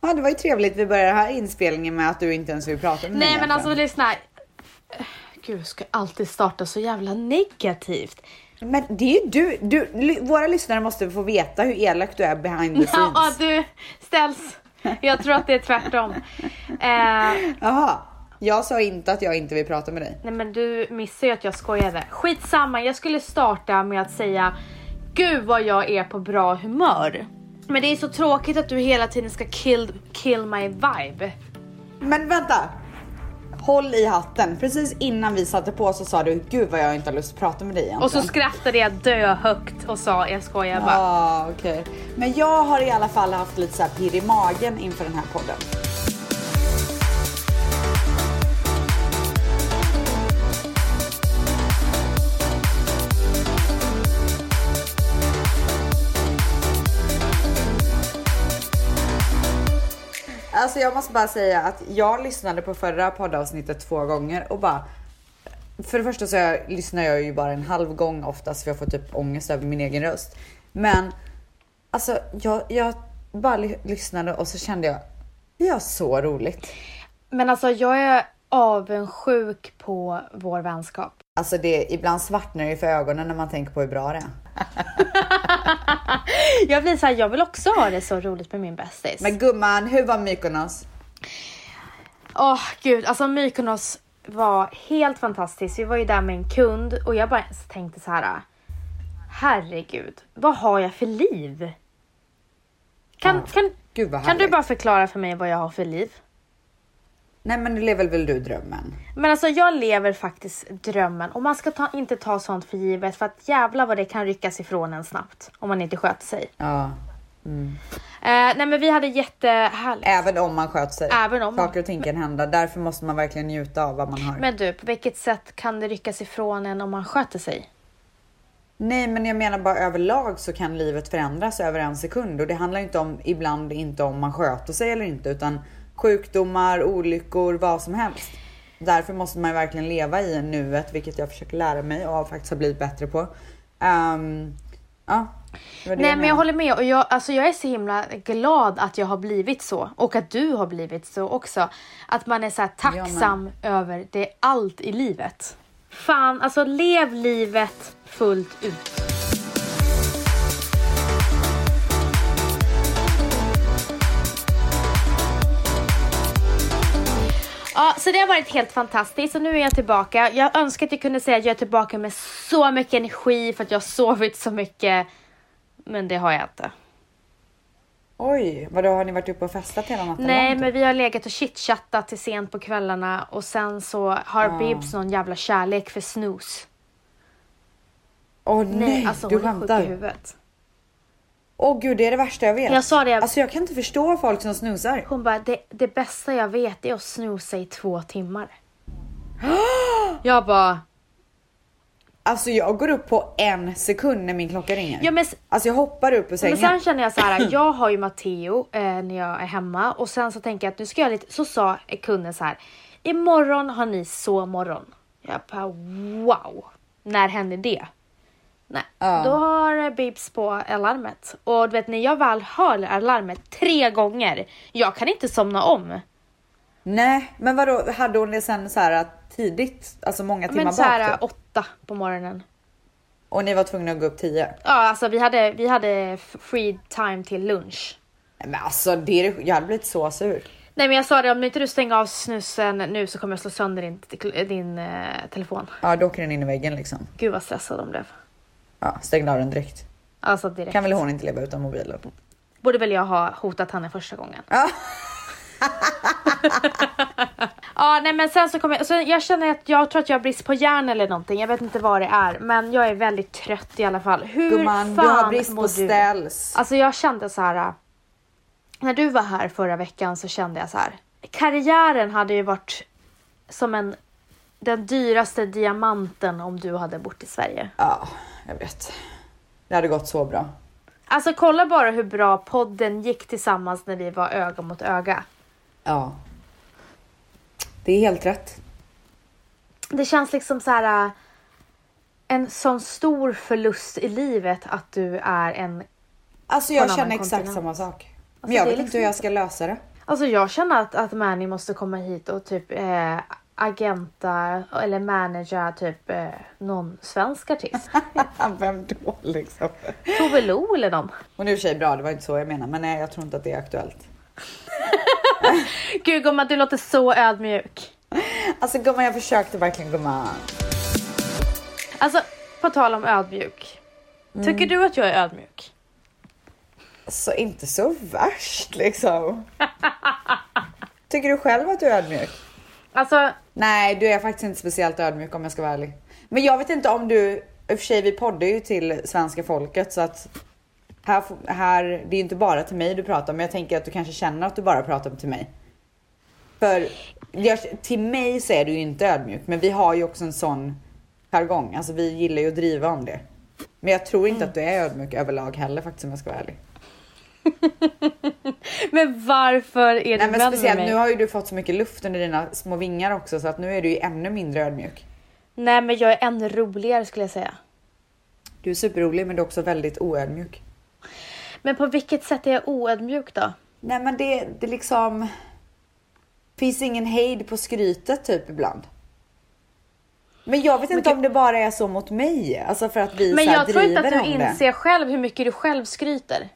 Ja, det var ju trevligt. Vi börjar den här inspelningen med att du inte ens vill prata med mig Nej men alltså lyssna. Gud, ska alltid starta så jävla negativt. Men det är ju du, du, våra lyssnare måste få veta hur elak du är behind the scenes. Ja, du ställs. Jag tror att det är tvärtom. Eh, Jaha, jag sa inte att jag inte vill prata med dig. nej men du missar ju att jag skojade. Skitsamma, jag skulle starta med att säga Gud vad jag är på bra humör. Men det är så tråkigt att du hela tiden ska kill, kill my vibe. Men vänta! Håll i hatten. Precis innan vi satte på så sa du gud vad jag inte har lust att prata med dig egentligen. Och så skrattade jag dö högt och sa jag skojar bara. Ja, okej. Men jag har i alla fall haft lite så här pirr i magen inför den här podden. Alltså jag måste bara säga att jag lyssnade på förra poddavsnittet två gånger och bara för det första så jag, lyssnar jag ju bara en halv gång oftast för jag får typ ångest över min egen röst. Men alltså jag, jag bara ly- lyssnade och så kände jag, vi har så roligt. Men alltså jag är avundsjuk på vår vänskap. Alltså det, ibland svartnar det ju för ögonen när man tänker på hur bra det är. Jag blir såhär, jag vill också ha det så roligt med min bästis. Men gumman, hur var Mykonos? Åh gud, alltså Mykonos var helt fantastiskt. Vi var ju där med en kund och jag bara tänkte så här. Herregud, vad har jag för liv? Kan, Ja, kan, kan du bara förklara för mig vad jag har för liv? Nej men nu lever väl du drömmen? Men alltså jag lever faktiskt drömmen och man ska ta, inte ta sånt för givet för att jävla vad det kan ryckas ifrån en snabbt om man inte sköter sig. Ja. Eh, nej men vi hade jättehärligt. Även om man sköter sig. Även om Saker och ting kan hända. Därför måste man verkligen njuta av vad man har. Men du, på vilket sätt kan det ryckas ifrån en om man sköter sig? Nej, men jag menar bara överlag så kan livet förändras över en sekund och det handlar inte om ibland inte om man sköter sig eller inte utan sjukdomar, olyckor, vad som helst. Därför måste man verkligen leva i nuet, vilket jag försöker lära mig och faktiskt har blivit bättre på. Ehm, ja, Nej men jag håller med och jag, alltså jag är så himla glad att jag har blivit så och att du har blivit så också. Att man är så Jag tacksam över det allt i livet. Fan, alltså lev livet fullt ut. Ja, så det har varit helt fantastiskt och nu är jag tillbaka. Jag önskar att jag kunde säga att jag är tillbaka med så mycket energi för att jag har sovit så mycket. Men det har jag inte. Oj, vadå har ni varit uppe och festat hela natten Nej, men vi har legat och chitchattat till sent på kvällarna och sen så har Ah. Bibs någon jävla kärlek för snus. Åh nej, alltså du skämtar. Åh gud, det är det värsta jag vet. Jag sa det, Alltså jag kan inte förstå folk som snusar. hon bara, det, det bästa jag vet är att snusa i två timmar. jag bara, Alltså jag går upp på en sekund när min klocka ringer. ja men Alltså jag hoppar upp ur Men sängen. sen känner jag så här, jag har ju Matteo eh, när jag är hemma och sen så tänker jag att nu ska jag lite, så sa kunden så här, imorgon har ni sovmorgon. Jag bara wow, när hände det? Nej, Ja. då har Bibs på alarmet och du vet när jag väl hör alarmet tre gånger, jag kan inte somna om. Nej, men vadå, hade hon det sen så här tidigt? Alltså många timmar Men så här bak? Typ? åtta på morgonen. Och ni var tvungna att gå upp tio? Ja, alltså vi hade, vi hade free time till lunch. Men alltså det är, jag hade blivit så sur. Nej men jag sa det, om inte du stänger av snusen nu så kommer jag slå sönder din, din eh, telefon. Ja, då åker den in i väggen liksom. Gud vad stressad de blev. Ja, stängde av den direkt. Alltså direkt. Kan väl hon inte leva utan mobilen? Borde väl jag ha hotat henne första gången. Ja. Ja nej men sen så kommer jag, så jag känner att jag tror att jag har brist på järn eller någonting. Jag vet inte vad det är men jag är väldigt trött i alla fall. Hur Gumman, fan du har brist på ställs. Alltså jag kände så här. äh, När du var här förra veckan så kände jag så här. Karriären hade ju varit som en den dyraste diamanten om du hade bott i Sverige. Ja, jag vet. Det hade gått så bra. Alltså kolla bara hur bra podden gick tillsammans när vi var öga mot öga. Ja. Det är helt rätt. Det känns liksom så här. äh, En sån stor förlust i livet att du är en Alltså jag känner exakt kontinent. samma sak. Men jag det är vet inte liksom hur jag ska lösa det. Alltså jag känner att, att Manny måste komma hit och typ eh, agenta eller managera typ eh, någon svensk artist. Vem då liksom? Tove Lo eller någon. Hon är i och för sig bra, det var inte så jag menar. Men nej, jag tror inte att det är aktuellt. Gud gumman, du låter så ödmjuk. Alltså gumman, jag försökte verkligen gumman. Alltså, på tal om ödmjuk. Tycker du att jag är ödmjuk? Så inte så värst liksom. Tycker du själv att du är ödmjuk? Alltså, Nej, du är faktiskt inte speciellt ödmjuk om jag ska vara ärlig. Men jag vet inte om du, i och för sig vi poddar ju till svenska folket så att här, här, det är ju inte bara till mig du pratar men jag tänker att du kanske känner att du bara pratar till mig. För jag, till mig så är du ju inte ödmjuk men vi har ju också en sån jargong, alltså vi gillar ju att driva om det. Men jag tror inte att du är ödmjuk överlag heller faktiskt om jag ska vara ärlig. men varför är du Nej men vän med speciellt mig? nu har ju du fått så mycket luft under dina små vingar också så att nu är du ju ännu mindre ödmjuk. Nej men jag är ännu roligare skulle jag säga. Du är superrolig men du är också väldigt oödmjuk. Men på vilket sätt är jag oödmjuk då? Nej men det, det liksom finns ingen hejd på skrytet typ ibland. Men jag vet inte gud- om det bara är så mot mig, alltså för att vi Men jag tror inte att du det. inser själv hur mycket du själv skryter.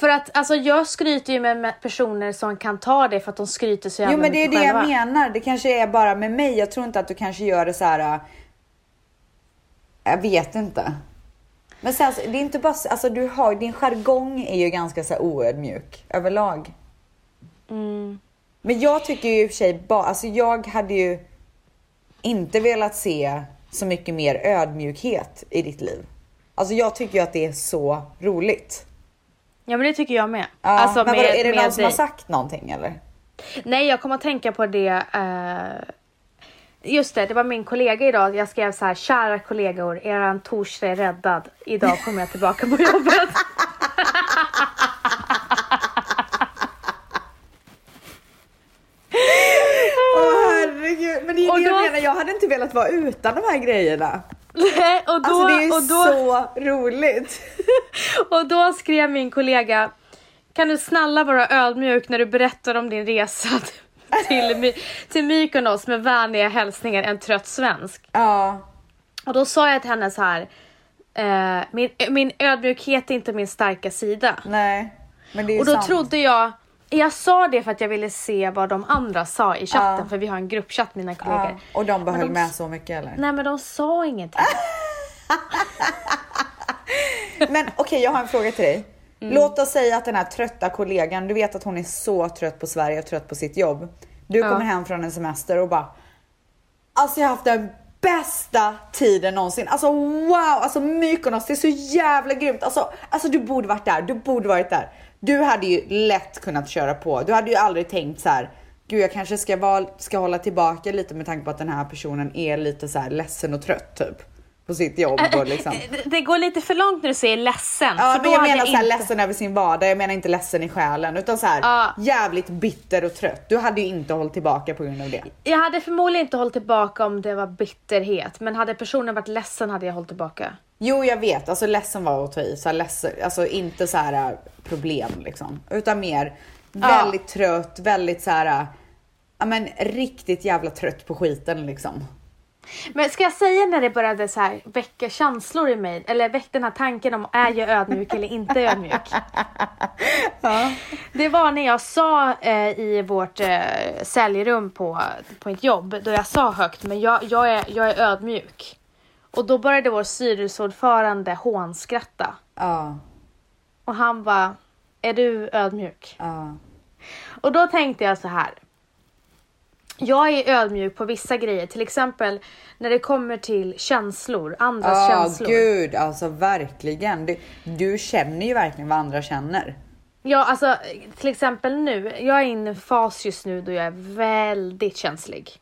För att alltså jag skryter ju med personer som kan ta det för att de skryter så jävla Jo men det är det jag själva. menar, det kanske är bara med mig. Jag tror inte att du kanske gör det så här. äh, Jag vet inte. Men sen, så- det är inte bara, så- alltså du har, din jargong är ju ganska så här oödmjuk överlag. Mm. Men jag tycker ju i och för sig bara, alltså jag hade ju inte velat se så mycket mer ödmjukhet i ditt liv. Alltså jag tycker ju att det är så roligt. Ja men det tycker jag med. Ja, alltså men med, är det någon som har dig. sagt någonting eller? Nej jag kommer att tänka på det. eh, just det, det var min kollega idag. Jag skrev så här, kära kollegor, eran torsdag är räddad. Idag kommer jag tillbaka på jobbet. Åh men det är Och det jag då- menar, jag hade inte velat vara utan de här grejerna. Nej, och då, Alltså det är och då, så roligt. Och då skrev min kollega, kan du snälla vara ödmjuk när du berättar om din resa till, till Mykonos med vänliga hälsningar en trött svensk. Ja, Och då sa jag till henne så här, eh, min, min ödmjukhet är inte min starka sida. nej. Men det är Och då sant. trodde jag, jag sa det för att jag ville se vad de andra sa i chatten, Ja. för vi har en gruppchatt mina kollegor. ja. Och de behöll de- med så mycket eller? Nej men de sa ingenting. Men okej, jag har en fråga till dig. Mm. Låt oss säga att den här trötta kollegan, du vet att hon är så trött på Sverige och trött på sitt jobb. Du kommer hem från en semester och bara Alltså jag har haft den bästa tiden någonsin. Alltså wow, alltså Mykonos det är så jävla grymt. Alltså, alltså du borde varit där, du borde varit där. Du hade ju lätt kunnat köra på. Du hade ju aldrig tänkt så här. Gud jag kanske ska, val, ska hålla tillbaka lite med tanke på att den här personen är lite så här ledsen och trött typ. På sitt jobb och liksom. Det- går lite för långt när du säger ledsen. Ja, men jag menar så här inte- ledsen över sin vardag. Jag menar inte ledsen i själen utan så här Ja. jävligt bitter och trött. Du hade ju inte hållit tillbaka på grund av det. Jag hade förmodligen inte hållit tillbaka om det var bitterhet, men hade personen varit ledsen hade jag hållit tillbaka. Jo, jag vet. Alltså ledsen var att ta i. Så här, ledsen, alltså inte så här äh, problem liksom, utan mer väldigt trött, väldigt så här. äh, Ja, men riktigt jävla trött på skiten liksom. Men ska jag säga när det började så här väcka känslor i mig, eller väcka den här tanken om är jag ödmjuk eller inte ödmjuk? Det var när jag sa eh, i vårt eh, säljrum på, på ett jobb, då jag sa högt, men jag, jag, är, jag är ödmjuk. Och då började vår styrelseordförande hånskratta. Ja, Och han var är du ödmjuk? ja, Och då tänkte jag så här. Jag är ödmjuk på vissa grejer, till exempel när det kommer till känslor, andras Ja, känslor. gud, alltså verkligen. Du, du känner ju verkligen vad andra känner. Ja, alltså till exempel nu. Jag är i en fas just nu då jag är väldigt känslig.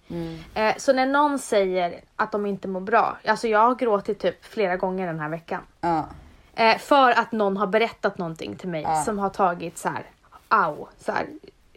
Eh, så när någon säger att de inte mår bra, alltså jag har gråtit typ flera gånger den här veckan. Ja, Eh, för att någon har berättat någonting till mig Ja. som har tagit så här, au, så här,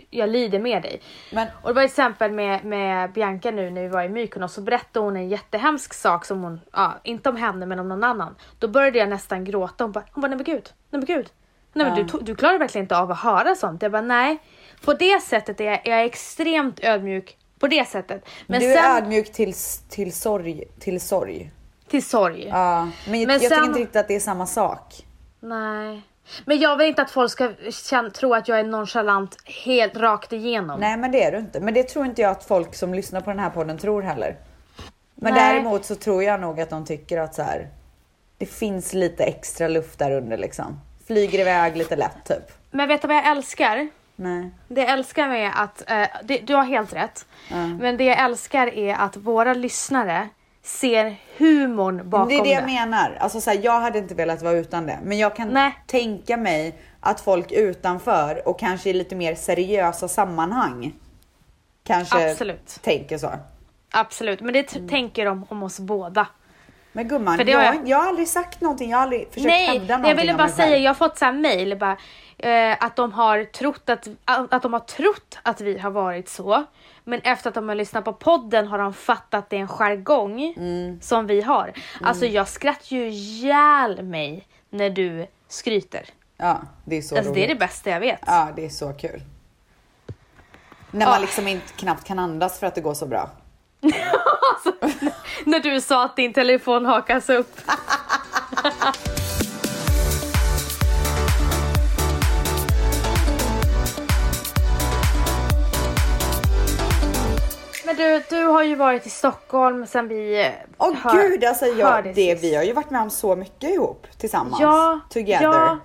jag lider med dig. men Och det var exempel med, med Bianca nu när vi var i Mykonos så berättade hon en jättehemsk sak som hon, ja, inte om henne men om någon annan. Då började jag nästan gråta. Hon bara, hon bara nej men gud, nej men gud. Nej men du, to- du klarar verkligen inte av att höra sånt. Jag bara nej. På det sättet är jag, jag är extremt ödmjuk. På det sättet. Men du är sen ödmjuk till, till sorg. Till sorg. till sorg. Ja, men, jag, Men jag tycker sen- inte riktigt att det är samma sak. Nej. Men jag vill inte att folk ska känna, tro att jag är nonchalant helt rakt igenom. Nej men det är du inte. Men det tror inte jag att folk som lyssnar på den här podden tror heller. Men Nej. däremot så tror jag nog att de tycker att så här, det finns lite extra luft där under liksom. Flyger iväg lite lätt typ. Men vet du vad jag älskar? Nej. Det jag älskar med att, eh, det, du har helt rätt. Men det jag älskar är att våra lyssnare ser humorn bakom det är det jag menar. Alltså så här, jag hade inte velat vara utan det. Men jag kan Nej. tänka mig att folk utanför och kanske i lite mer seriösa sammanhang kanske Absolut. tänker så. Absolut, men det t- tänker de om oss båda. Men gumman, För det jag, har jag... jag- har aldrig sagt någonting. Jag har aldrig försökt Nej, hävda någonting jag ville bara säga, jag har fått så här mail bara, eh, att de har trott att, att de har trott att vi har varit så. Men efter att de har lyssnat på podden har de fattat att det är en jargong Mm. som vi har. Alltså jag skrattar ju ihjäl mig när du skryter. Ja, det är så Alltså det är roligt. det bästa jag vet. Ja, det är så kul. När man liksom inte knappt kan andas för att det går så bra. När du sa att din telefon hakas upp. Men du, du har ju varit i Stockholm sen vi Åh hör- gud, alltså jag, det, sist. vi har ju varit med om så mycket ihop tillsammans. Ja, Together. ja.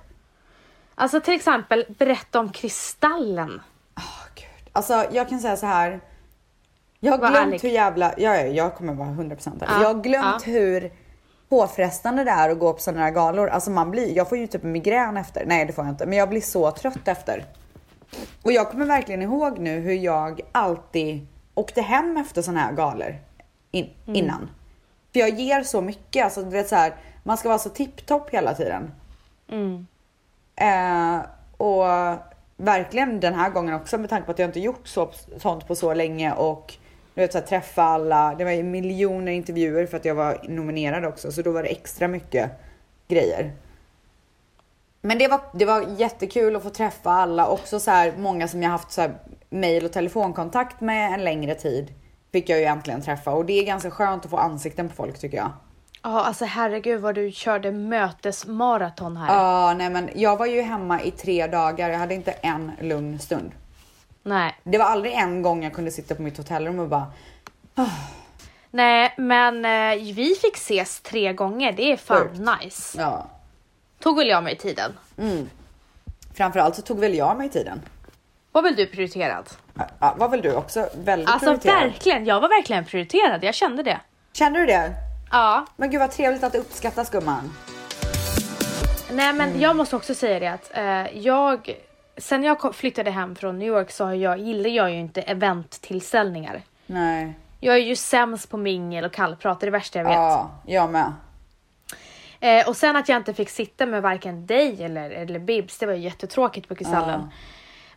Alltså till exempel, berätta om Kristallen. Åh, gud. Alltså jag kan säga så här. Jag har glömt ärlig. hur jävla, ja, ja, jag kommer vara 100% ärlig. Ja, Jag har glömt ja. hur påfrestande det är att gå på sådana här galor. Alltså man blir, jag får ju typ migrän efter. Nej det får jag inte, men jag blir så trött efter. Och jag kommer verkligen ihåg nu hur jag alltid åkte hem efter sådana här galor in, Mm. innan. För jag ger så mycket, alltså du vet så här, man ska vara så tipptopp hela tiden. Mm. Eh, och verkligen den här gången också med tanke på att jag inte gjort så, sånt på så länge och du vet så här, träffa alla. Det var ju miljoner intervjuer för att jag var nominerad också så då var det extra mycket grejer. Men det var, det var jättekul att få träffa alla. Också så här, många som jag haft så här, mail och telefonkontakt med en längre tid. Fick jag ju äntligen träffa och det är ganska skönt att få ansikten på folk tycker jag. Ja, alltså herregud vad du körde mötesmaraton här. Ja, nej men jag var ju hemma i tre dagar. Jag hade inte en lugn stund. Nej. Det var aldrig en gång jag kunde sitta på mitt hotellrum och bara Nej, men eh, vi fick ses tre gånger. Det är fan Sjukt. nice. ja. Tog väl jag mig tiden. Framförallt så tog väl jag mig tiden. Var väl du prioriterad? Ja, var väl du också väldigt Alltså prioriterad? verkligen, jag var verkligen prioriterad. Jag kände det. Kände du det? Ja. Men gud vad trevligt att du uppskattas gumman. Nej men Mm. jag måste också säga det att eh, jag, sen jag flyttade hem från New York så har jag, gillar jag ju inte eventtillställningar. Nej. Jag är ju sämst på mingel och kallprat, det är det värsta jag vet. Ja, jag med. Eh, och sen att jag inte fick sitta med varken dig eller, eller Bibs, det var ju jättetråkigt på Kristallen. Ja.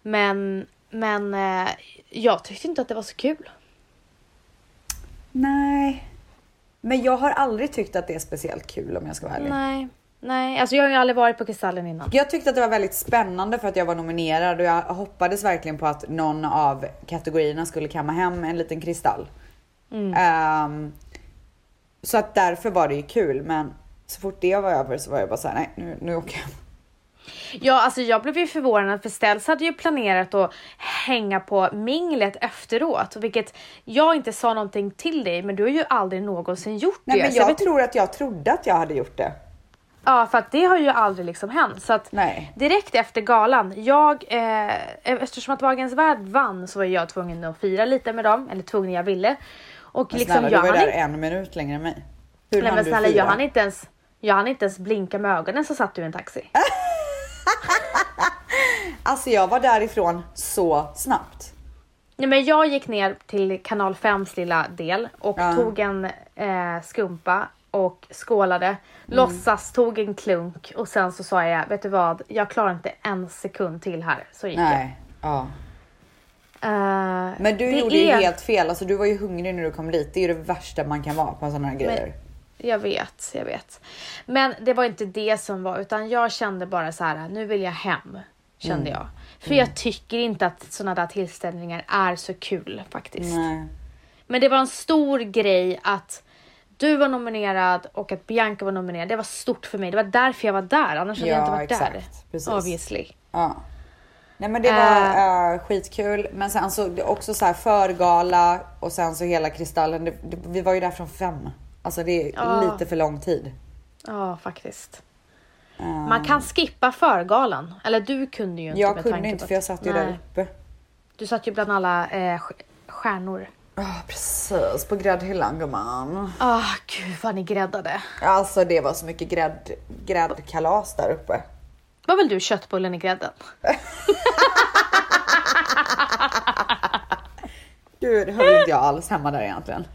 Men, men eh, jag tyckte inte att det var så kul. Nej. Men jag har aldrig tyckt att det är speciellt kul om jag ska vara ärlig. Nej, nej, alltså jag har ju aldrig varit på Kristallen innan. Jag tyckte att det var väldigt spännande för att jag var nominerad och jag hoppades verkligen på att någon av kategorierna skulle kamma hem en liten kristall. Ehm, så att därför var det ju kul men så fort det var över så var jag bara såhär, nej nu, nu åker jag. Ja, alltså jag blev ju förvånad för Stels hade ju planerat att hänga på minglet efteråt, vilket jag inte sa någonting till dig, men du har ju aldrig någonsin gjort Nej det. men Så jag vet, tror att jag trodde att jag hade gjort det. Ja, för att det har ju aldrig liksom hänt. Så att Nej. direkt efter galan, jag, eh, eftersom att Wagens Värld vann så var jag tvungen att fira lite med dem, eller tvungen, jag ville. Och Men liksom snälla jag du var hann där inte, en minut längre än mig. Hur nej, men du snälla, jag hann inte ens, jag hann inte ens blinka med ögonen så satt du i en taxi. Alltså jag var därifrån så snabbt. Nej, men jag gick ner till kanal 5s lilla del och Ja. tog en eh, skumpa och skålade. Mm. Låtsas tog en klunk och sen så sa jag, vet du vad, jag klarar inte en sekund till här. Så gick Nej. Ja. jag. Eh, Men du gjorde ju är- helt fel. Alltså du var ju hungrig när du kom dit. Det är ju det värsta man kan vara på sådana här grejer. Jag vet, jag vet. Men det var inte det som var, utan jag kände bara så här, nu vill jag hem. Kände jag. För jag tycker inte att sådana där tillställningar är så kul faktiskt. Nej. Men det var en stor grej att du var nominerad och att Bianca var nominerad. Det var stort för mig. Det var därför jag var där. Annars hade Ja, jag inte varit där. exakt. Precis. Obviously. Ja. Nej men det var eh, skitkul. Men sen så också så här förgala och sen så hela Kristallen. Det, det, vi var ju där från fem. Alltså det är Ja. lite för lång tid. Ja, faktiskt. Eh, Man kan skippa förgalan. Eller du kunde ju inte. jag kunde inte för jag att- satt ju Nej. där uppe. Du satt ju bland alla eh, st- stjärnor. Ja precis, på gräddhyllan gumman. Ah, gud vad ni gräddade. Alltså det var så mycket grädd, gräddkalas där uppe. Var väl du köttbullen i grädden? Gud, höll inte jag alls hemma där egentligen.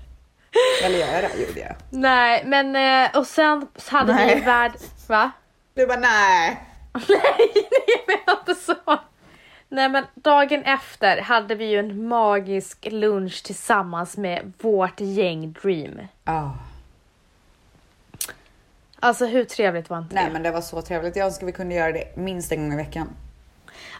Eller gör jag det? Gjorde jag. Nej, men eh, och sen så hade vi Nej. ju värld... Va? Du bara nej. Nej, nej, jag menar inte så. Nej, men dagen efter hade vi ju en magisk lunch tillsammans med vårt gäng Dream. Ah. Alltså hur trevligt var inte Nej det? men det var så trevligt. Jag önskar vi kunde göra det minst en gång i veckan.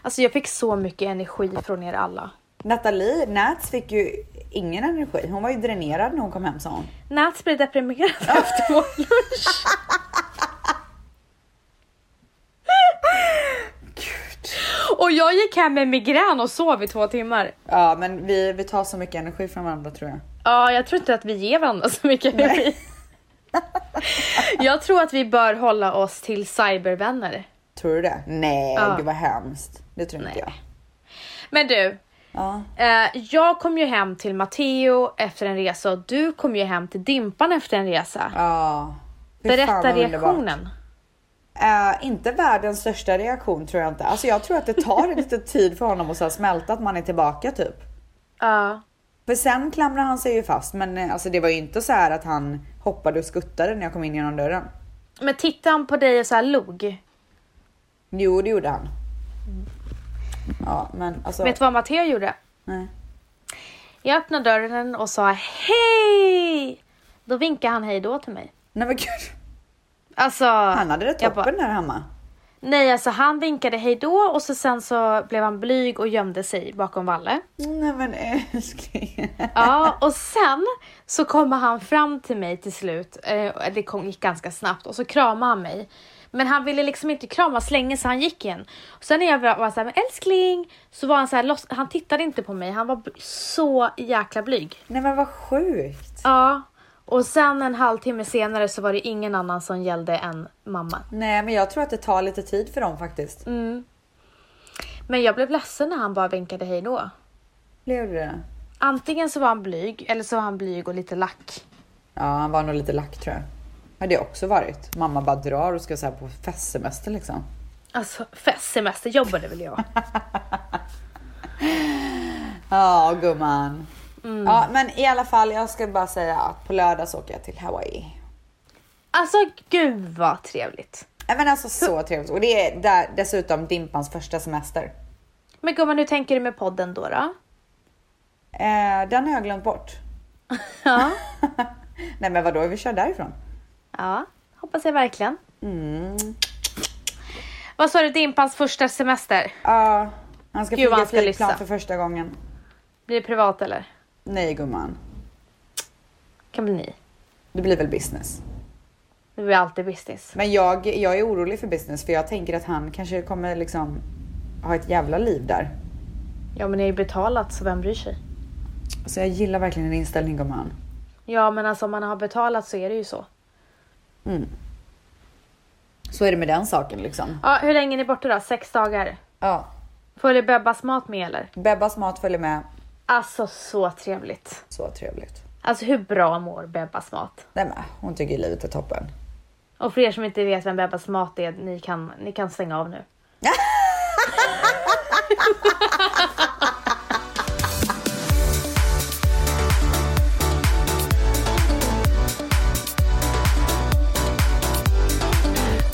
Alltså jag fick så mycket energi från er alla. Nathalie Nats fick ju ingen energi. Hon var ju dränerad när hon kom hem sa hon. Nats blev deprimerad efter vår lunch. Och jag gick hem med migrän och sov i två timmar. Ja men vi, vi tar så mycket energi från varandra tror jag. Ja, jag tror inte att vi ger varandra så mycket energi. jag tror att vi bör hålla oss till cybervänner. Tror du det? Nej, Ja. gud vad hemskt. Det tror inte Nej. jag. Men du, Ja. eh, jag kom ju hem till Matteo efter en resa och du kom ju hem till Dimpan efter en resa. Ja. Berätta vad underbart. Eh, inte världens största reaktion tror jag inte. Alltså jag tror att det tar lite tid för honom att så smälta att man är tillbaka typ. Ja. För sen klamrar han sig ju fast men eh, alltså det var ju inte så här att han hoppade och skuttade när jag kom in genom dörren. men tittade han på dig och så här log? Jo det gjorde han. Ja men alltså. Vet du vad Matteo gjorde? Nej. Jag öppnade dörren och sa hej! Då vinkade han hej då till mig. Nej men gud. Alltså, Han hade det jag bara- toppen där hemma. nej alltså han vinkade hej då och så sen så blev han blyg och gömde sig bakom Valle. Nej men älskling. Ja, och sen så kommer han fram till mig till slut. Eh, det gick ganska snabbt och så kramade han mig. Men han ville liksom inte kramas länge så han gick igen. Och sen när jag var var så här, men älskling, så var han så här, loss, han tittade inte på mig. Han var så jäkla blyg. Nej men vad sjukt. Ja, och sen en halvtimme senare så var det ingen annan som gällde än mamma. Nej men jag tror att det tar lite tid för dem faktiskt. Mm. Men jag blev ledsen när han bara vinkade hej då. Blev det? Antingen så var han blyg eller så var han blyg och lite lack. Ja han var nog lite lack tror jag. Har det också varit. Mamma bara drar och ska så här på festsemester liksom. Alltså festsemester jobbade väl jag. Ja gumman. Mm. Ja men i alla fall jag ska bara säga att på lördag så åker jag till Hawaii. Alltså gud vad trevligt. Nej men alltså så trevligt. Och det är där, dessutom Dimpans första semester. Men gumman hur tänker du med podden då? då? Eh, den har jag glömt bort. Ja, Nej men vadå, vi kör därifrån. ja hoppas jag verkligen. Mm. Vad sa du, Dimpans första semester? Ja, han ska Gud, flyga flygplan för första gången. Blir det privat eller? Nej gumman, Kan bli ni. det blir väl business. Det blir alltid business. Men jag, jag är orolig för business för jag tänker att han kanske kommer liksom ha ett jävla liv där. Ja men det är ju betalat så vem bryr sig? Så jag gillar verkligen din inställning gumman. Ja men alltså om man har betalat så är det ju så. Mm. Så är det med den saken liksom. Ja hur länge är ni borta då? Sex dagar? Ja, Följer Bebbas mat med eller? Bebbas mat följer med. Alltså så trevligt. Så trevligt. Alltså hur bra mår Bebbas mat? Nej men hon tycker livet är toppen. Och för er som inte vet vem Bebbas mat är, ni kan, ni kan stänga av nu.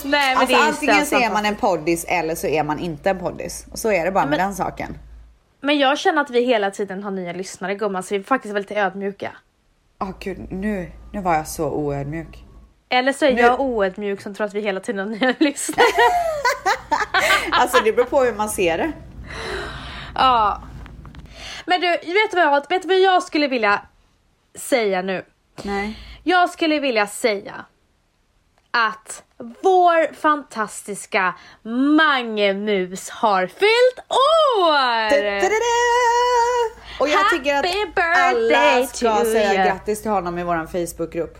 Nej men Alltså det är antingen så är man en poddis eller så är man inte en poddis. Och så är det bara med Men- den saken. Men jag känner att vi hela tiden har nya lyssnare gumman så vi är faktiskt väldigt ödmjuka. Åh gud, nu, nu var jag så oödmjuk. Eller så är Nu- jag oödmjuk som tror att vi hela tiden har nya lyssnare. Alltså det beror på hur man ser det. ja. Men du, vet du, vad, vet vad jag skulle vilja säga nu? Nej. Jag skulle vilja säga att vår fantastiska Mangemus har fyllt år! Da-da-da! Och jag Happy tycker att alla ska säga you. grattis till honom i våran Facebookgrupp.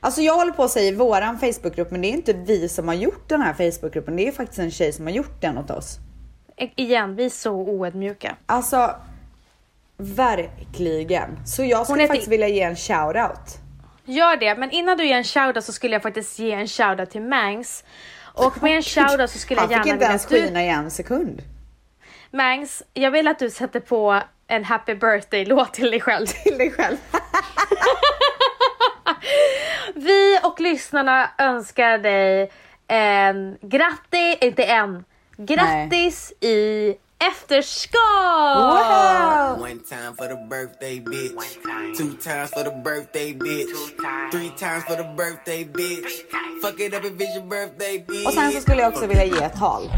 Alltså jag håller på att säga våran Facebookgrupp men det är inte vi som har gjort den här Facebookgruppen. Det är faktiskt en tjej som har gjort den åt oss. I- Igen, vi är så oödmjuka. Alltså verkligen. Så jag skulle faktiskt vilja ge en shoutout. Gör det, men innan du ger en shoutout så skulle jag faktiskt ge en shoutout till Mangs. Och med en shoutout så skulle Han jag fick gärna inte vilja ens att du... skina i en sekund. Mangs, jag vill att du sätter på en happy birthday-låt till dig själv. Till dig själv. Vi och lyssnarna önskar dig en grattis, inte en, grattis i efterskott! Wow! One time for the birthday bitch. Two times for the birthday bitch. Three times for the birthday bitch. Fuck it up if it's your birthday bitch. Och sen så skulle jag också vilja ge ett tal.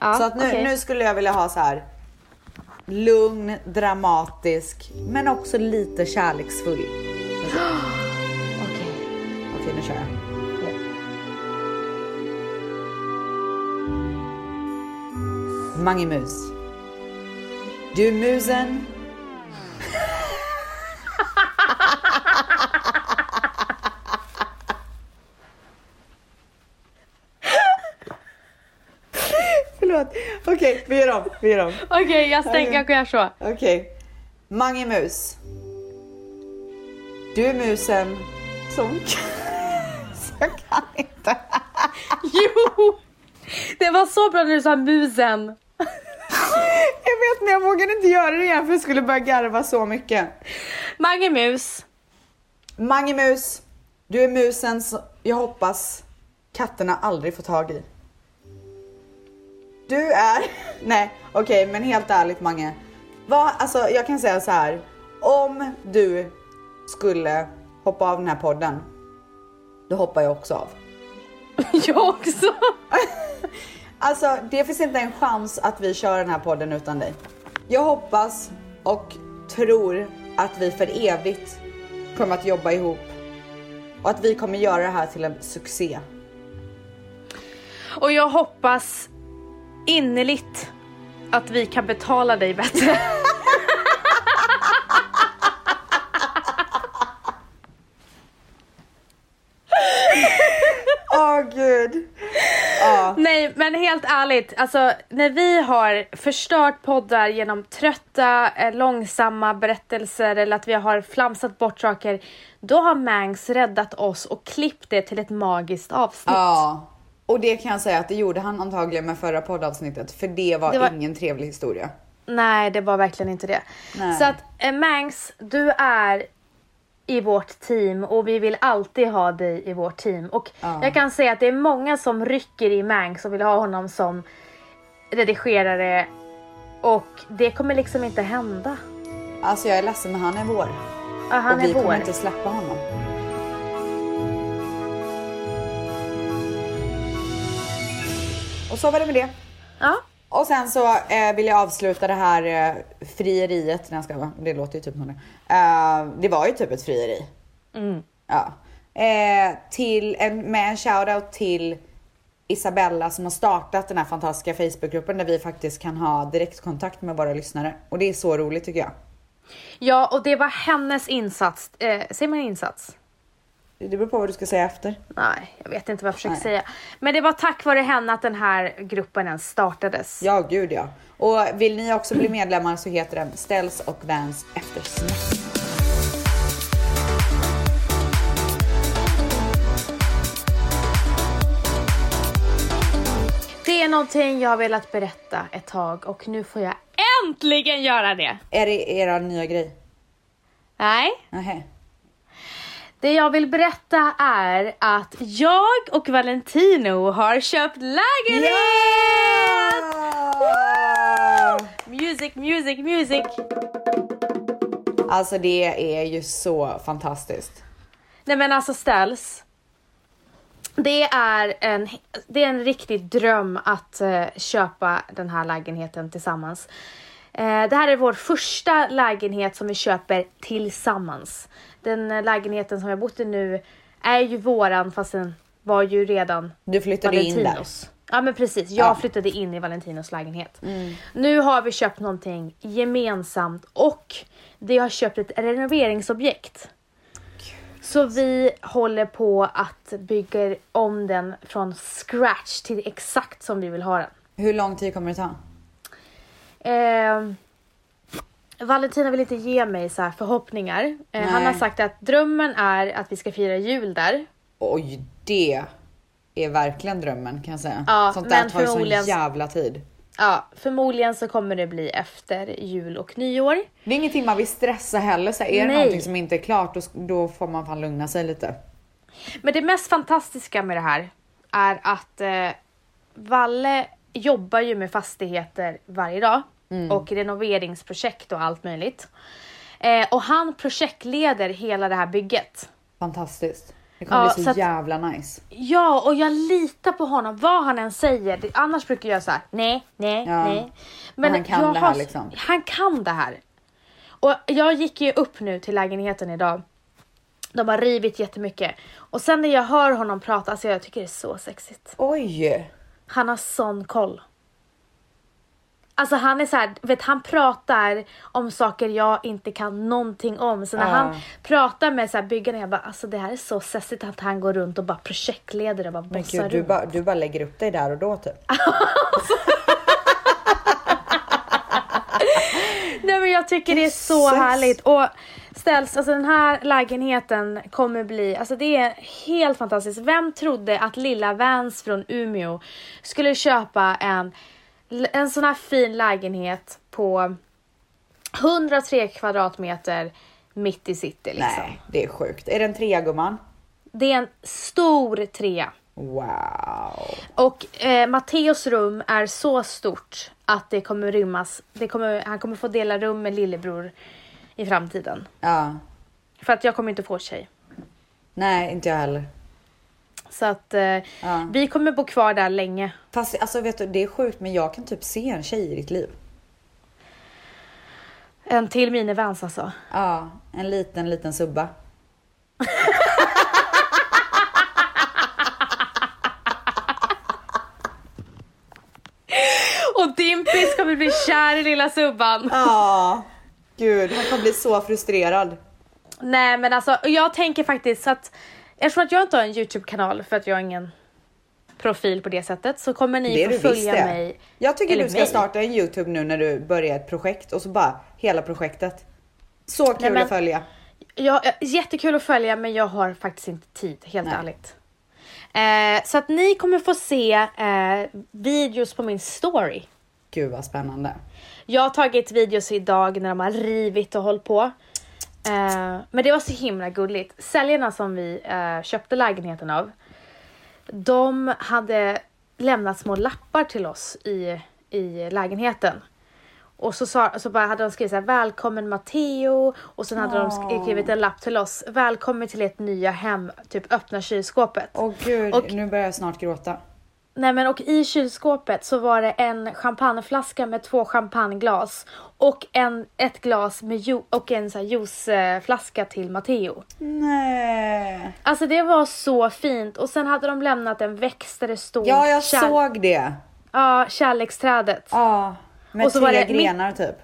Ja, Så att nu, okej. nu skulle jag vilja ha så här lugn, dramatisk, men också lite kärleksfull. Okej. Okej, nu kör jag. Mange Mus. Du musen. Förlåt. Okej, vi gör om. Vi gör om. Okej, jag stänger, Okej. jag gör så. Okej. Mange Mus. Du är musen som... jag kan inte. Jo! Det var så bra när du sa musen. Jag vet men jag vågade inte göra det igen för jag skulle börja garva så mycket. Mange Mus. Mange Mus. Du är musen som jag hoppas katterna aldrig får tag i. Du är... Nej, okej, men helt ärligt Mange. Vad, alltså, jag kan säga så här. Om du skulle hoppa av den här podden, då hoppar jag också av. Jag också. Alltså, det finns inte en chans att vi kör den här podden utan dig. Jag hoppas och tror att vi för evigt kommer att jobba ihop och att vi kommer göra det här till en succé. Och jag hoppas innerligt att vi kan betala dig bättre. Åh gud. Ja. Nej men helt ärligt, alltså när vi har förstört poddar genom trötta, eh, långsamma berättelser eller att vi har flamsat bort saker, då har Mangs räddat oss och klippt det till ett magiskt avsnitt. ja. Och det kan jag säga att det gjorde han antagligen med förra poddavsnittet för det var, Det var- ingen trevlig historia. Nej, det var verkligen inte det. Nej. Så att eh, Mangs, du är i vårt team och vi vill alltid ha dig i vårt team. Och Ja. jag kan säga att det är många som rycker i Mangs och vill ha honom som redigerare och det kommer liksom inte hända. Alltså jag är ledsen men han är vår. Ja, han och vi är vår. kommer inte släppa honom. Och så var det med det. Ja. Och sen så eh, vill jag avsluta det här eh, frieriet. Nej, ska, det låter ju typ som det. Eh, det var ju typ ett frieri. Mm. Ja. Eh, till en, med en shoutout till Isabella som har startat den här fantastiska Facebookgruppen där vi faktiskt kan ha direktkontakt med våra lyssnare. Och det är så roligt tycker jag. ja, och det var hennes insats. Eh, säger man insats? Det beror på vad du ska säga efter. Nej, jag vet inte vad jag försöker Nej. säga. Men det var tack vare henne att den här gruppen ens startades. Ja, gud ja. Och vill ni också bli medlemmar så heter den Ställs och Vans eftersnack. Det är någonting jag har velat berätta ett tag och nu får jag äntligen göra det. Är det era nya grej? Nej, Nähä. Det jag vill berätta är att jag och Valentino har köpt lägenhet! Ja! Music, music, music! Alltså det är ju så fantastiskt. Nej men alltså ställs. det är en, det är en riktig dröm att eh, köpa den här lägenheten tillsammans. Eh, det här är vår första lägenhet som vi köper tillsammans. Den eh, lägenheten som vi har bott i nu är ju våran fast den var ju redan Du flyttade in där. Valentinos. Ja men precis, jag Ja. flyttade in i Valentinos lägenhet. Nu har vi köpt någonting gemensamt och vi har köpt ett renoveringsobjekt. Så vi håller på att bygga om den från scratch till exakt som vi vill ha den. Hur lång tid kommer det ta? Eh, Valentina vill inte ge mig så här förhoppningar. Eh, han har sagt att drömmen är att vi ska fira jul där. Oj, det är verkligen drömmen kan jag säga. Ja, Sånt där tar ju sån jävla tid. Ja, förmodligen så kommer det bli efter jul och nyår. Det är ingenting man vill stressa heller. Så här, är det Nej. någonting som inte är klart då, då får man fan lugna sig lite. Men det mest fantastiska med det här är att eh, Valle jobbar ju med fastigheter varje dag och renoveringsprojekt och allt möjligt. Eh, och han projektleder hela det här bygget. Fantastiskt. Det kommer Ja, bli så, så att- jävla nice. Ja, och jag litar på honom vad han än säger. Det, annars brukar jag säga nej, nej, Ja. nej. Men han kan det här har- liksom. Han kan det här. Och jag gick ju upp nu till lägenheten idag. De har rivit jättemycket. Och sen när jag hör honom prata, alltså jag tycker det är så sexigt. Oj! Han har sån koll. Alltså han är så här, vet han pratar om saker jag inte kan någonting om. Så när Ja. han pratar med så här byggarna, jag bara alltså det här är så sessigt att han går runt och bara projektleder och bara Men bossar gud, du runt. bara, du bara lägger upp dig där och då typ. Nej men jag tycker det är så härligt. Och ställs, alltså den här lägenheten kommer bli, alltså det är helt fantastiskt. Vem trodde att lilla Vans från Umeå skulle köpa en, en sån här fin lägenhet på 103 kvadratmeter mitt i city liksom. Nej, det är sjukt. Är det en trea gumman? Det är en stor trea. Wow. Och eh, Matteos rum är så stort att det kommer rymmas, det kommer, han kommer få dela rum med lillebror i framtiden. Ja. För att jag kommer inte få tjej. Nej, inte jag heller. Så att eh, vi kommer bo kvar där länge. Fast alltså vet du, det är sjukt men jag kan typ se en tjej i ditt liv. En till minivans alltså. Ja, en liten, liten subba. Och Dimpis kommer bli kär i lilla subban. Ja. Gud, han kommer bli så frustrerad. Nej men alltså jag tänker faktiskt att eftersom att jag inte har en Youtube-kanal för att jag har ingen profil på det sättet så kommer ni Det få följa visst det. mig. Jag tycker du ska mig. starta en Youtube nu när du börjar ett projekt och så bara hela projektet. Så kul Nej, men- att följa. Ja, eh, jättekul att följa men jag har faktiskt inte tid, helt Nej. ärligt. Eh, så att ni kommer få se eh, videos på min story. Gud vad spännande. Jag har tagit videos idag när de har rivit och hållit på. Eh, men det var så himla gulligt. Säljarna som vi eh, köpte lägenheten av, de hade lämnat små lappar till oss i, i lägenheten. Och så, sa, så bara hade de skrivit så här, välkommen Matteo och sen hade de sk- skrivit en lapp till oss, välkommen till ert nya hem, typ öppna kylskåpet. Åh gud, Och- nu börjar jag snart gråta. Nej men och i kylskåpet så var det en champagneflaska med två champagneglas och en, ett glas med ju- och en så här juiceflaska till Matteo. Nej. Alltså det var så fint och sen hade de lämnat en växt där det stod Ja, jag såg det. Ja, kärleksträdet. Ja, Ja, med Och så tre var det mitt- grenar typ.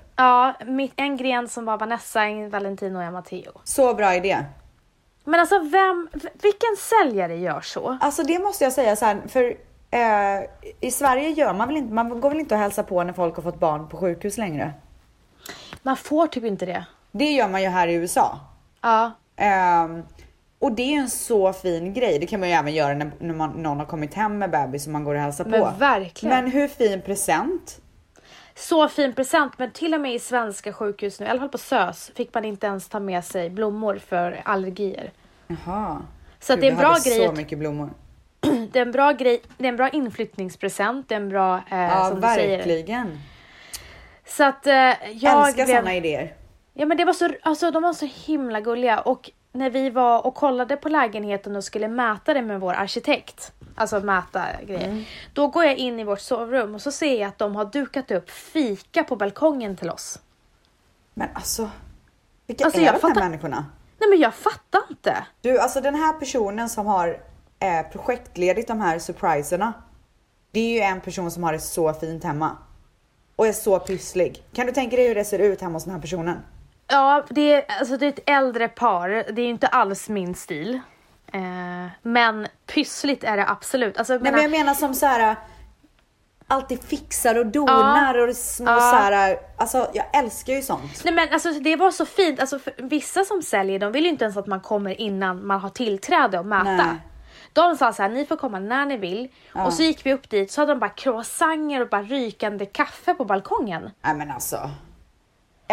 mitt, en gren som var Vanessa, en Valentino och en Matteo. Så bra idé. Men alltså vem, vilken säljare gör så? Alltså det måste jag säga så här, för eh, i Sverige gör man väl inte, man går väl inte och hälsar på när folk har fått barn på sjukhus längre. Man får typ inte det. Det gör man ju här i USA. Ja, Ehm, och det är en så fin grej. Det kan man ju även göra när, när man, någon har kommit hem med bebis och man går och hälsar Men på. verkligen. Men hur fin present. Så fin present, men till och med i svenska sjukhus nu, i alla fall på SÖS, fick man inte ens ta med sig blommor för allergier. Jaha. Så Gud, det är en bra hade grej så mycket blommor. Det är en bra grej, det är en bra inflyttningspresent, det är en bra, eh, Ja, som du säger. verkligen. Så att eh, jag Älskar blev... såna idéer. Ja men det var så, alltså de var så himla gulliga och när vi var och kollade på lägenheten och skulle mäta det med vår arkitekt, alltså mäta grejer. Mm. Då går jag in i vårt sovrum och så ser jag att de har dukat upp fika på balkongen till oss. Men alltså, vilka Alltså, är jag de här fattar- människorna? Nej men jag fattar inte. Du, alltså den här personen som har eh, projektledit de här surpriserna. Det är ju en person som har det så fint hemma. Och är så pysslig. Kan du tänka dig hur det ser ut hemma hos den här personen? Ja, det är, alltså det är ett äldre par. Det är ju inte alls min stil. Eh, men pyssligt är det absolut. Alltså, Nej menar- men jag menar som så här. Alltid fixar och donar och små Ja. så här. Alltså jag älskar ju sånt. Nej men alltså det var så fint, alltså vissa som säljer de vill ju inte ens att man kommer innan man har tillträde och mäta. Nej. De sa så här, ni får komma när ni vill. Ja. Och så gick vi upp dit så hade de bara croissanter och bara rykande kaffe på balkongen. Nej men alltså.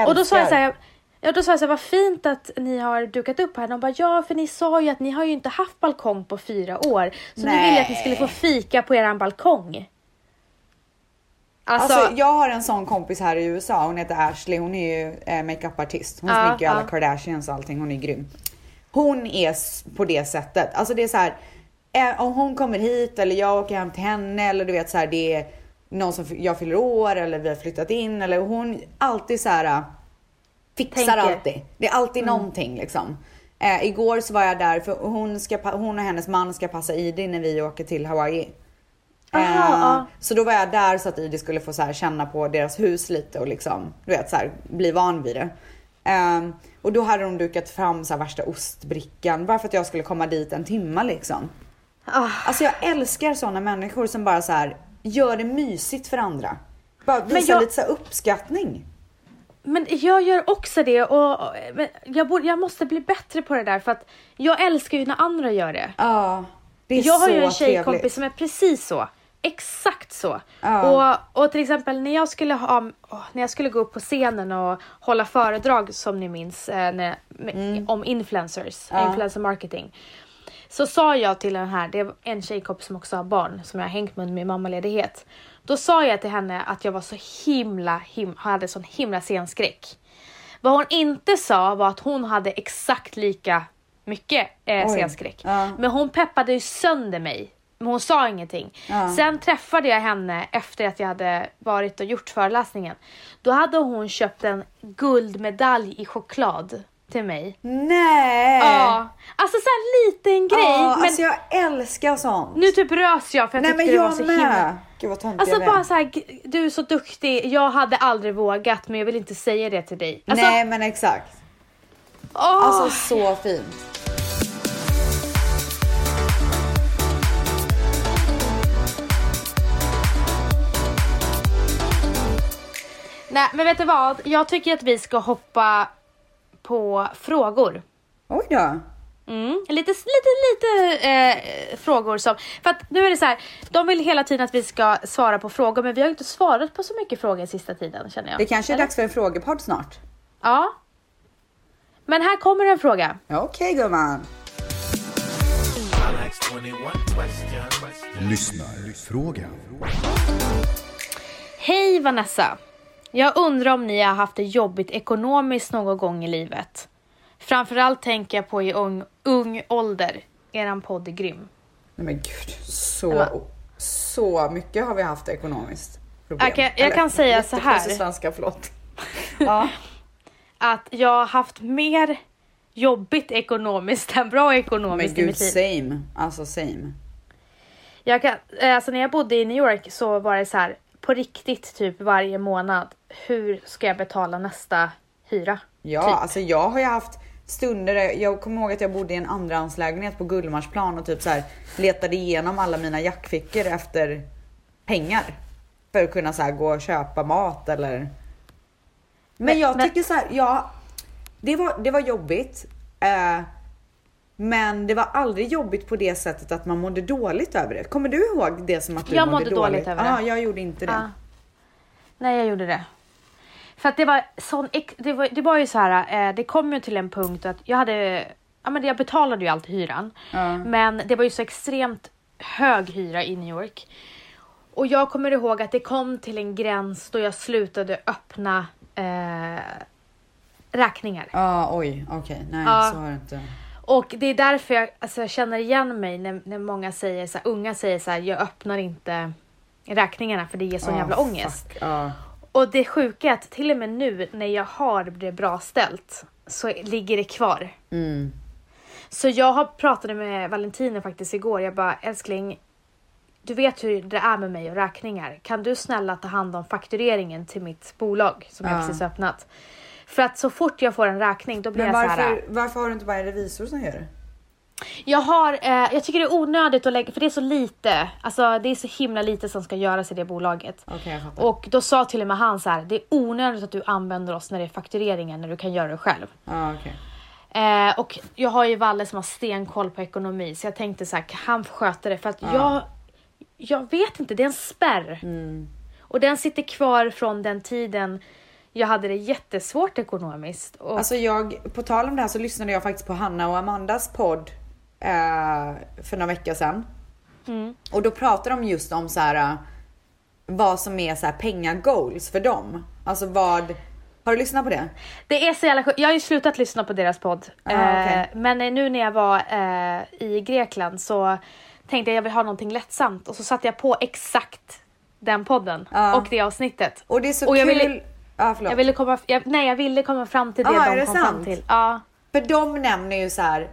Och då sa jag älskar. så här, ja då sa jag så här, vad fint att ni har dukat upp här. De bara, ja för ni sa ju att ni har ju inte haft balkong på fyra år. Så nu vill jag att ni skulle få fika på eran balkong. Alltså, Alltså, jag har en sån kompis här i USA, hon heter Ashley, hon är ju eh, makeupartist. Hon Ja, sminkar ju alla ja. Kardashians och allting, hon är grym. Hon är på det sättet, alltså det är så här. Eh, om hon kommer hit eller jag åker hem till henne eller du vet så här, det är någon som jag fyller år eller vi har flyttat in eller hon alltid så här eh, fixar Tänker. alltid. Det är alltid någonting liksom. Eh, igår så var jag där för hon, ska, hon och hennes man ska passa ID när vi åker till Hawaii. Aha, Eh. Så då var jag där så att Idi skulle få så känna på deras hus lite och liksom, du vet så här, bli van vid det. Ehm, och då hade de dukat fram så här värsta ostbrickan bara för att jag skulle komma dit en timma liksom. Ah. Alltså jag älskar sådana människor som bara så här gör det mysigt för andra. Bara visar jag- lite så uppskattning. Men jag gör också det och jag, borde, jag måste bli bättre på det där för att jag älskar ju när andra gör det. Ja, det är Jag har så ju en tjejkompis trevligt. som är precis så. Exakt så. Ja. Och, och till exempel när jag skulle ha, när jag skulle gå upp på scenen och hålla föredrag som ni minns eh, när, med, om influencers, Mm. Influencer marketing. Så sa jag till den här, det var en tjejkompis som också har barn som jag har hängt med under min mammaledighet. Då sa jag till henne att jag var så himla, him, hade sån himla scenskräck. Vad hon inte sa var att hon hade exakt lika mycket eh, Oj. scenskräck. Ja. Men hon peppade ju sönder mig. Men hon sa ingenting. Ja. Sen träffade jag henne efter att jag hade varit och gjort föreläsningen. Då hade hon köpt en guldmedalj i choklad till mig. Nej! Ja, alltså så här liten grej. Ja, men alltså jag älskar sånt. nu typ rös jag för jag Nej tyckte men det var jag så med. himla... Gud vad töntig Alltså jag bara så här, g- du är så duktig. Jag hade aldrig vågat men jag vill inte säga det till dig. Alltså, Nej men exakt. åh! Alltså så fint. Nej men vet du vad? Jag tycker att vi ska hoppa på frågor. Oj då. Mm, lite, lite, lite eh, frågor som... För att nu är det så här, de vill hela tiden att vi ska svara på frågor men vi har inte svarat på så mycket frågor sista tiden känner jag. Det kanske är Eller? dags för en frågepodd snart. Ja. Men här kommer en fråga. Ja, Okej gumman. Lyssnarfråga. Hej Vanessa! Jag undrar om ni har haft det jobbigt ekonomiskt någon gång i livet. Framförallt tänker jag på i ung, ung ålder. Eran podd är grym. Nej men gud, så, Ja. så mycket har vi haft ekonomiskt problem. Okej, jag kan säga så här. svenska, förlåt. ja. Att jag har haft mer jobbigt ekonomiskt än bra Men ekonomiskt i gud, mitt liv. same. Alltså same. Jag kan, eh, alltså när jag bodde i New York så var det så här på riktigt typ varje månad. Hur ska jag betala nästa hyra? Ja, Typ. alltså jag har ju haft stunder, där- jag kommer ihåg att jag bodde i en andrahandslägenhet på Gullmarsplan och typ så här letade igenom alla mina jackfickor efter pengar. För att kunna så gå och köpa mat eller... Men, Men- jag men- tycker så här, ja, det var, det var jobbigt. Eh, men det var aldrig jobbigt på det sättet att man mådde dåligt över det. Kommer du ihåg det som att du Jag mådde, mådde dåligt över det. Ja, jag gjorde inte det. Ja. Nej, jag gjorde det. För att det var sån, det var, det var ju så här, eh, det kom ju till en punkt att jag hade, ja men jag betalade ju alltid hyran. Ja. Men det var ju så extremt hög hyra i New York. Och jag kommer ihåg att det kom till en gräns då jag slutade öppna eh, räkningar. Ja, oj, okej, nej Ja. så har det inte. Och det är därför jag, alltså, jag känner igen mig när, när många säger så här, unga säger så här, jag öppnar inte räkningarna för det ger sån Ah, jävla ångest. Ja. Och det sjuka är att till och med nu när jag har det bra ställt så ligger det kvar. Mm. Så jag har pratade med Valentino faktiskt igår. Jag bara älskling, du vet hur det är med mig och räkningar. Kan du snälla ta hand om faktureringen till mitt bolag som jag Ja. precis öppnat? För att så fort jag får en räkning då blir Men jag så här. varför, varför har du inte bara en revisor som gör det? Jag har, eh, jag tycker det är onödigt att lägga, för det är så lite, alltså det är så himla lite som ska göras i det bolaget. Okej, jag fattar. Och då sa till och med han så här, det är onödigt att du använder oss när det är faktureringen, när du kan göra det själv. Ja, okej. Eh, och jag har ju Valle som har stenkoll på ekonomi, så jag tänkte så här, han sköta det? För att jag, jag vet inte, det är en spärr. Och den sitter kvar från den tiden jag hade det jättesvårt ekonomiskt. Och, Alltså jag, på tal om det här så lyssnade jag faktiskt på Hanna och Amandas podd eh, för några veckor sedan. Mm. Och då pratade de just om så här eh, vad som är så här pengagoals för dem. Alltså vad, har du lyssnat på det? Det är så jävla sjukt. Jag har ju slutat lyssna på deras podd. Ah, okej. eh, men eh, nu när jag var eh, i Grekland så tänkte jag jag vill ha någonting lättsamt och så satte jag på exakt den podden Ja. och det avsnittet. Och det är så Och jag kul. ville- ja, förlåt. Jag ville komma, jag, nej jag ville komma fram till det Ah, är de det kom fram sant? till. Ja. För de nämner ju så här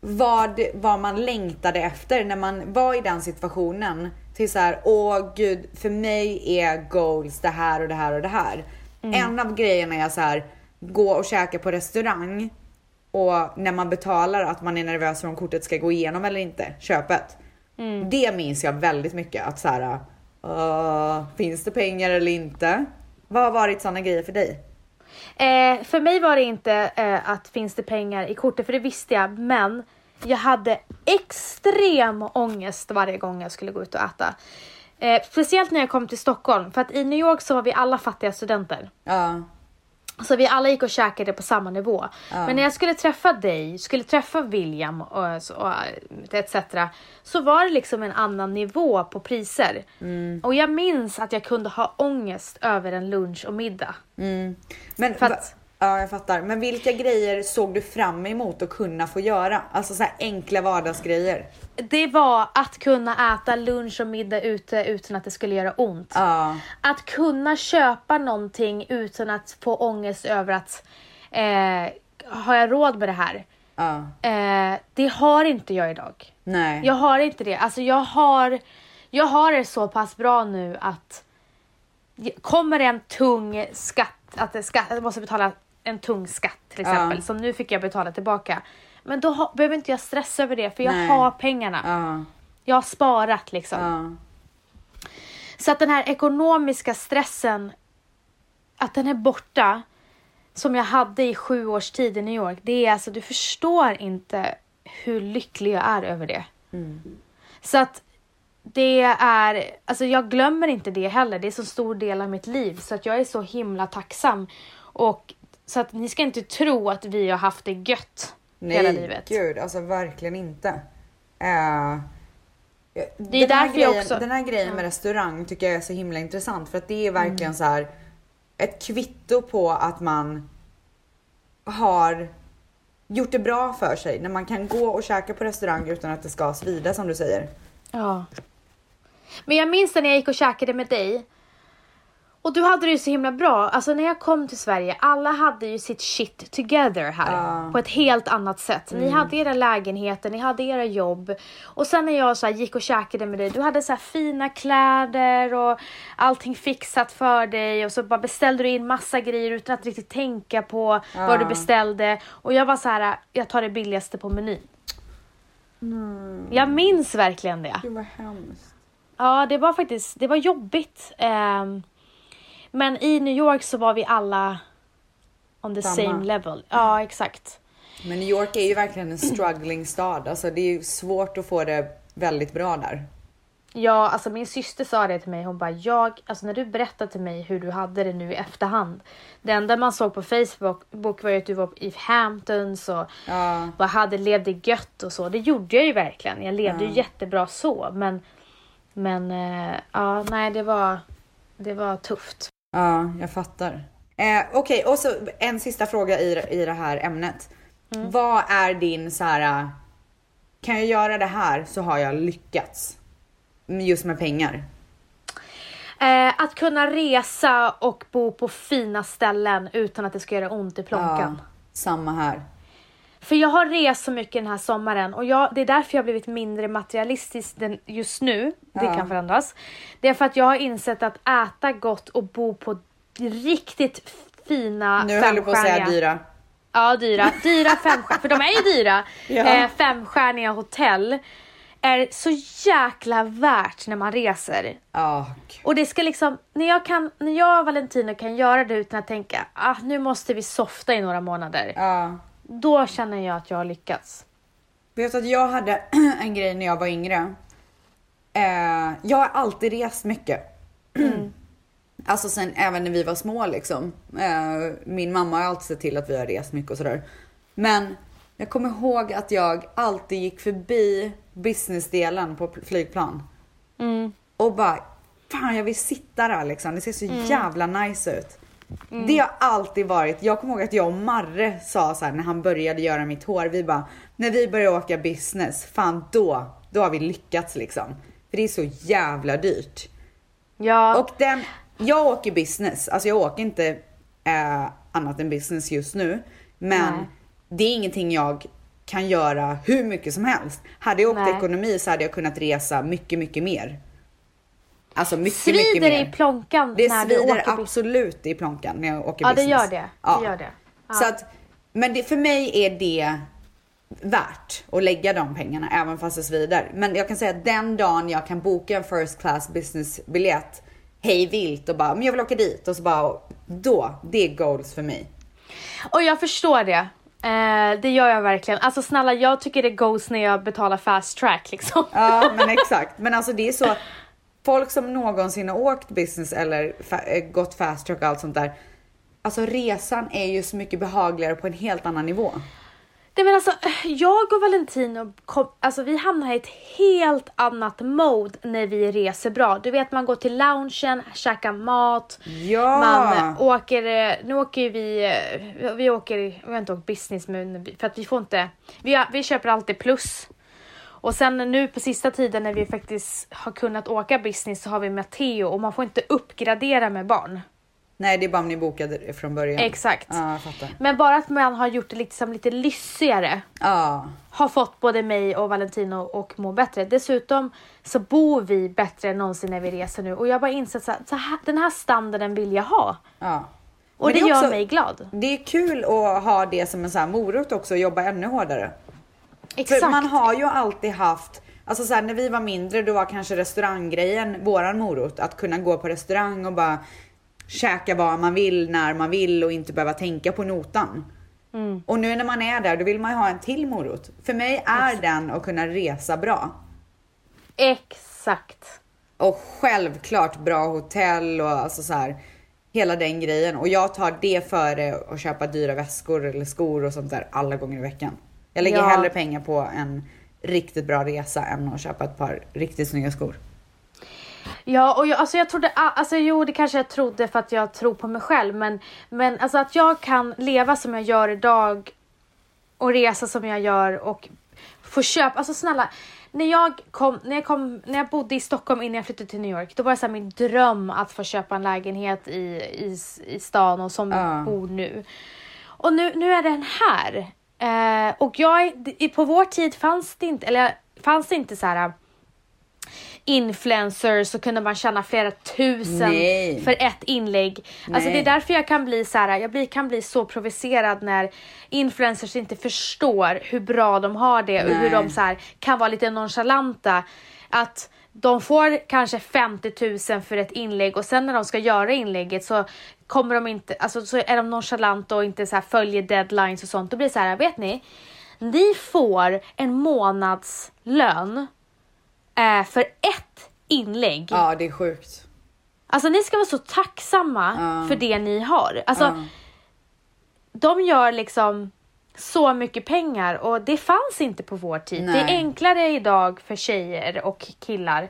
vad, vad man längtade efter när man var i den situationen. Till så här, åh gud, för mig är goals det här och det här och det här. En av grejerna är så här, gå och käka på restaurang och när man betalar att man är nervös för om kortet ska gå igenom eller inte, köpet. Det minns jag väldigt mycket att så här, "Åh, finns det pengar eller inte? Vad har varit sådana grejer för dig? Eh, för mig var det inte eh, att finns det pengar i kortet, för det visste jag. Men jag hade extrem ångest varje gång jag skulle gå ut och äta. Eh, speciellt när jag kom till Stockholm, för att i New York så var vi alla fattiga studenter. Ja, så vi alla gick och käkade på samma nivå. Men när jag skulle träffa dig, skulle träffa William och, och etc. Så var det liksom en annan nivå på priser. Och jag minns att jag kunde ha ångest över en lunch och middag. Men, För att- ja, jag fattar. Men vilka grejer såg du fram emot att kunna få göra? Alltså så här enkla vardagsgrejer. Det var att kunna äta lunch och middag ute utan att det skulle göra ont. Ja, Att kunna köpa någonting utan att få ångest över att eh, har jag råd med det här? ja, Eh, det har inte jag idag. nej. Jag har inte det. Alltså jag har, jag har det så pass bra nu att kommer det en tung skatt, att det skatt, jag måste betala en tung skatt till exempel, Ja. som nu fick jag betala tillbaka. Men då ha, behöver inte jag stressa över det för jag Nej. har pengarna. Ja, Jag har sparat liksom. ja, Så att den här ekonomiska stressen, att den är borta, som jag hade i sju års tid i New York, det är alltså, du förstår inte hur lycklig jag är över det. Så att det är, alltså jag glömmer inte det heller, det är så stor del av mitt liv, så att jag är så himla tacksam. Och så att ni ska inte tro att vi har haft det gött hela nej livet. gud, alltså verkligen inte. Uh, Det är den därför jag grejen, också- Den här grejen med restaurang tycker jag är så himla intressant för att det är verkligen så här ett kvitto på att man har gjort det bra för sig när man kan gå och käka på restaurang utan att det ska svida som du säger. Ja. Men jag minns när jag gick och käkade med dig. Och du hade det ju så himla bra. Alltså när jag kom till Sverige, alla hade ju sitt shit together här. Ja. På ett helt annat sätt. Ni hade era lägenheter, ni hade era jobb. Och sen när jag så här gick och käkade med dig, du hade så här fina kläder och allting fixat för dig. Och så bara beställde du in massa grejer utan att riktigt tänka på vad du beställde. Och jag var så här, jag tar det billigaste på menyn. Jag minns verkligen det. Gud vad hemskt. Ja, det var faktiskt det var jobbigt. Ehm, men i New York så var vi alla on the Samma. same level. Ja, exakt. Men New York är ju verkligen en struggling stad. Alltså det är ju svårt att få det väldigt bra där. Ja, alltså min syster sa det till mig. Hon bara, jag, alltså när du berättade till mig hur du hade det nu i efterhand. Det enda man såg på Facebook var ju att du var i Hamptons och Ja, bara hade levde gött och så. Det gjorde jag ju verkligen. Jag levde ju jättebra så, men men eh, ja, nej, det var det var tufft. Ja jag fattar. Eh, Okej, och så en sista fråga i, i det här ämnet. Vad är din så här? kan jag göra det här så har jag lyckats. Just med pengar. Eh, att kunna resa och bo på fina ställen utan att det ska göra ont i plånkan. Ja, samma här. För jag har rest så mycket den här sommaren och jag, det är därför jag har blivit mindre materialistisk den, just nu. Det Ja. kan förändras. Det är för att jag har insett att äta gott och bo på riktigt fina Nu höll du på att säga dyra. Ja, dyra. Dyra femstjärniga, för de är ju dyra. Ja. Eh, femstjärniga hotell är så jäkla värt när man reser. Ja, Och det ska liksom, när jag, kan, när jag och Valentino kan göra det utan att tänka, ah, nu måste vi softa i några månader. ja. Då känner jag att jag har lyckats. Vet att jag hade en grej när jag var yngre. Eh, jag har alltid rest mycket. Alltså sen även när vi var små liksom. Eh, min mamma har alltid sett till att vi har rest mycket och sådär. Men jag kommer ihåg att jag alltid gick förbi businessdelen på pl- flygplan. Mm. Och bara, fan jag vill sitta där liksom. Det ser så jävla nice ut. Det har alltid varit, jag kommer ihåg att jag och Marre sa så här när han började göra mitt hår. Vi bara, när vi börjar åka business, fan då, då har vi lyckats liksom. För det är så jävla dyrt. Ja, Och den, jag åker business, alltså jag åker inte eh, annat än business just nu. Men Nej. det är ingenting jag kan göra hur mycket som helst. Hade jag åkt Nej. ekonomi så hade jag kunnat resa mycket, mycket mer. Alltså mycket, mycket svider mer. i plånkan Det när du svider åker bil. absolut i plånkan när jag åker Ja, det business. gör det. Ja. det, gör det. Ja. Så att, men det, för mig är det värt att lägga de pengarna även fast det svider. Men jag kan säga att den dagen jag kan boka en first class business biljett hej vilt och bara, men jag vill åka dit och så bara, då, det är goals för mig. Och jag förstår det. Eh, det gör jag verkligen. Alltså snälla, jag tycker det goes när jag betalar fast track liksom. Ja, men exakt. Men alltså det är så, folk som någonsin har åkt business eller fa- eh, gått fast track och allt sånt där. Alltså resan är ju så mycket behagligare på en helt annan nivå. Nej men alltså, jag och Valentino, kom, alltså vi hamnar i ett helt annat mode när vi reser bra. Du vet man går till loungen, käkar mat, Ja! man åker, eh, nu åker ju vi, eh, vi åker, vi har inte åkt business men för att vi får inte, vi, vi köper alltid plus. Och sen nu på sista tiden när vi faktiskt har kunnat åka business så har vi Matteo och man får inte uppgradera med barn. Nej, det är bara om ni bokade från början. Exakt. Ja. Men bara att man har gjort det liksom lite lyssigare Ja. har fått både mig och Valentino att må bättre. Dessutom så bor vi bättre än någonsin när vi reser nu och jag bara insett så här, så här, den här standarden vill jag ha. ja. Och det, det är gör också- mig glad. Det är kul att ha det som en sån här morot också och jobba ännu hårdare. Exakt. För man har ju alltid haft, alltså så här, när vi var mindre då var kanske restauranggrejen våran morot. Att kunna gå på restaurang och bara käka vad man vill när man vill och inte behöva tänka på notan. Mm. Och nu när man är där då vill man ju ha en till morot. För mig är den att kunna resa bra. Exakt. Och självklart bra hotell och alltså så här hela den grejen. Och jag tar det före att köpa dyra väskor eller skor och sånt där alla gånger i veckan. Jag lägger Ja. hellre pengar på en riktigt bra resa än att köpa ett par riktigt snygga skor. Ja, och jag, alltså jag trodde, alltså jo det kanske jag trodde för att jag tror på mig själv men, men alltså att jag kan leva som jag gör idag och resa som jag gör och få köpa, alltså snälla när jag, kom, när, jag kom, när jag bodde i Stockholm innan jag flyttade till New York, då var det så min dröm att få köpa en lägenhet i, i, i stan och som Ja. bor nu. Och nu, nu är den här. Eh, och jag, på vår tid fanns det inte, eller fanns det inte så här influencers så kunde man tjäna flera tusen Nej. för ett inlägg. Alltså det Nej. är därför jag kan bli så här, jag blir, kan bli så provocerad när influencers inte förstår hur bra de har det och hur Nej. de så här, kan vara lite nonchalanta. Att de får kanske 50 000 för ett inlägg och sen när de ska göra inlägget så kommer de inte, alltså så är de nonchalanta och inte så här följer deadlines och sånt. Då blir det så här, vet ni? Ni får en månadslön eh, för ett inlägg. Ja, det är sjukt. Alltså ni ska vara så tacksamma Ja. för det ni har. Alltså Ja. de gör liksom så mycket pengar och det fanns inte på vår tid. Det är Nej. enklare idag för tjejer och killar,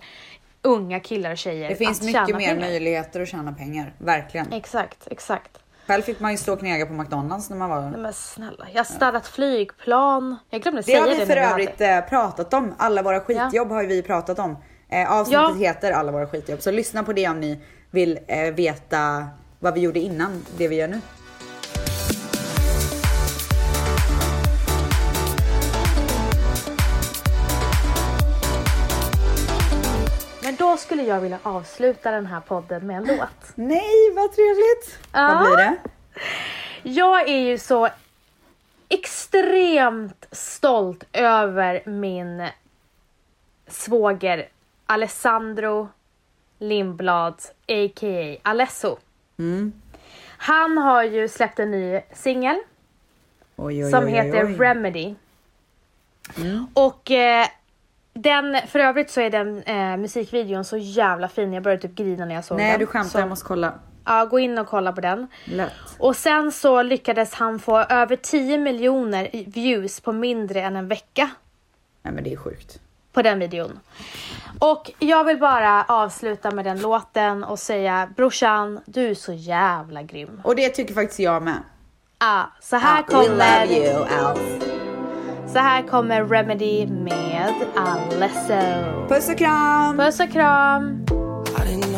unga killar och tjejer Det finns mycket mer pengar. möjligheter att tjäna pengar. Verkligen. Exakt, exakt. Själv fick man ju stå och knega på McDonalds när man var Nej men snälla, jag har städat flygplan. Jag glömde Det säga har det vi när för vi hade- övrigt eh, pratat om. Alla våra skitjobb har ju vi pratat om. Eh, avsnittet Ja. heter Alla våra skitjobb. Så lyssna på det om ni vill eh, veta vad vi gjorde innan det vi gör nu. Skulle jag vilja avsluta den här podden med en låt. Nej, vad trevligt! Ja. Vad blir det? Jag är ju så extremt stolt över min svåger Alessandro Lindblad, a.k.a. Alesso. Mm. Han har ju släppt en ny singel som oj, heter oj. Remedy. Mm. Och eh, den, för övrigt så är den eh, musikvideon så jävla fin. Jag började typ grina när jag såg Nej, den. du skämtar. Så, Jag måste kolla. ja, gå in och kolla på den. Lätt. Och sen så lyckades han få över 10 miljoner views på mindre än en vecka Nej, men det är sjukt. på den videon. Och jag vill bara avsluta med den låten och säga brorsan, du är så jävla grym. Och det tycker faktiskt jag med. Ah, så här We love kommer you, Alf. Så här kommer Remedy med Alesso. Puss och kram! Puss och kram! I didn't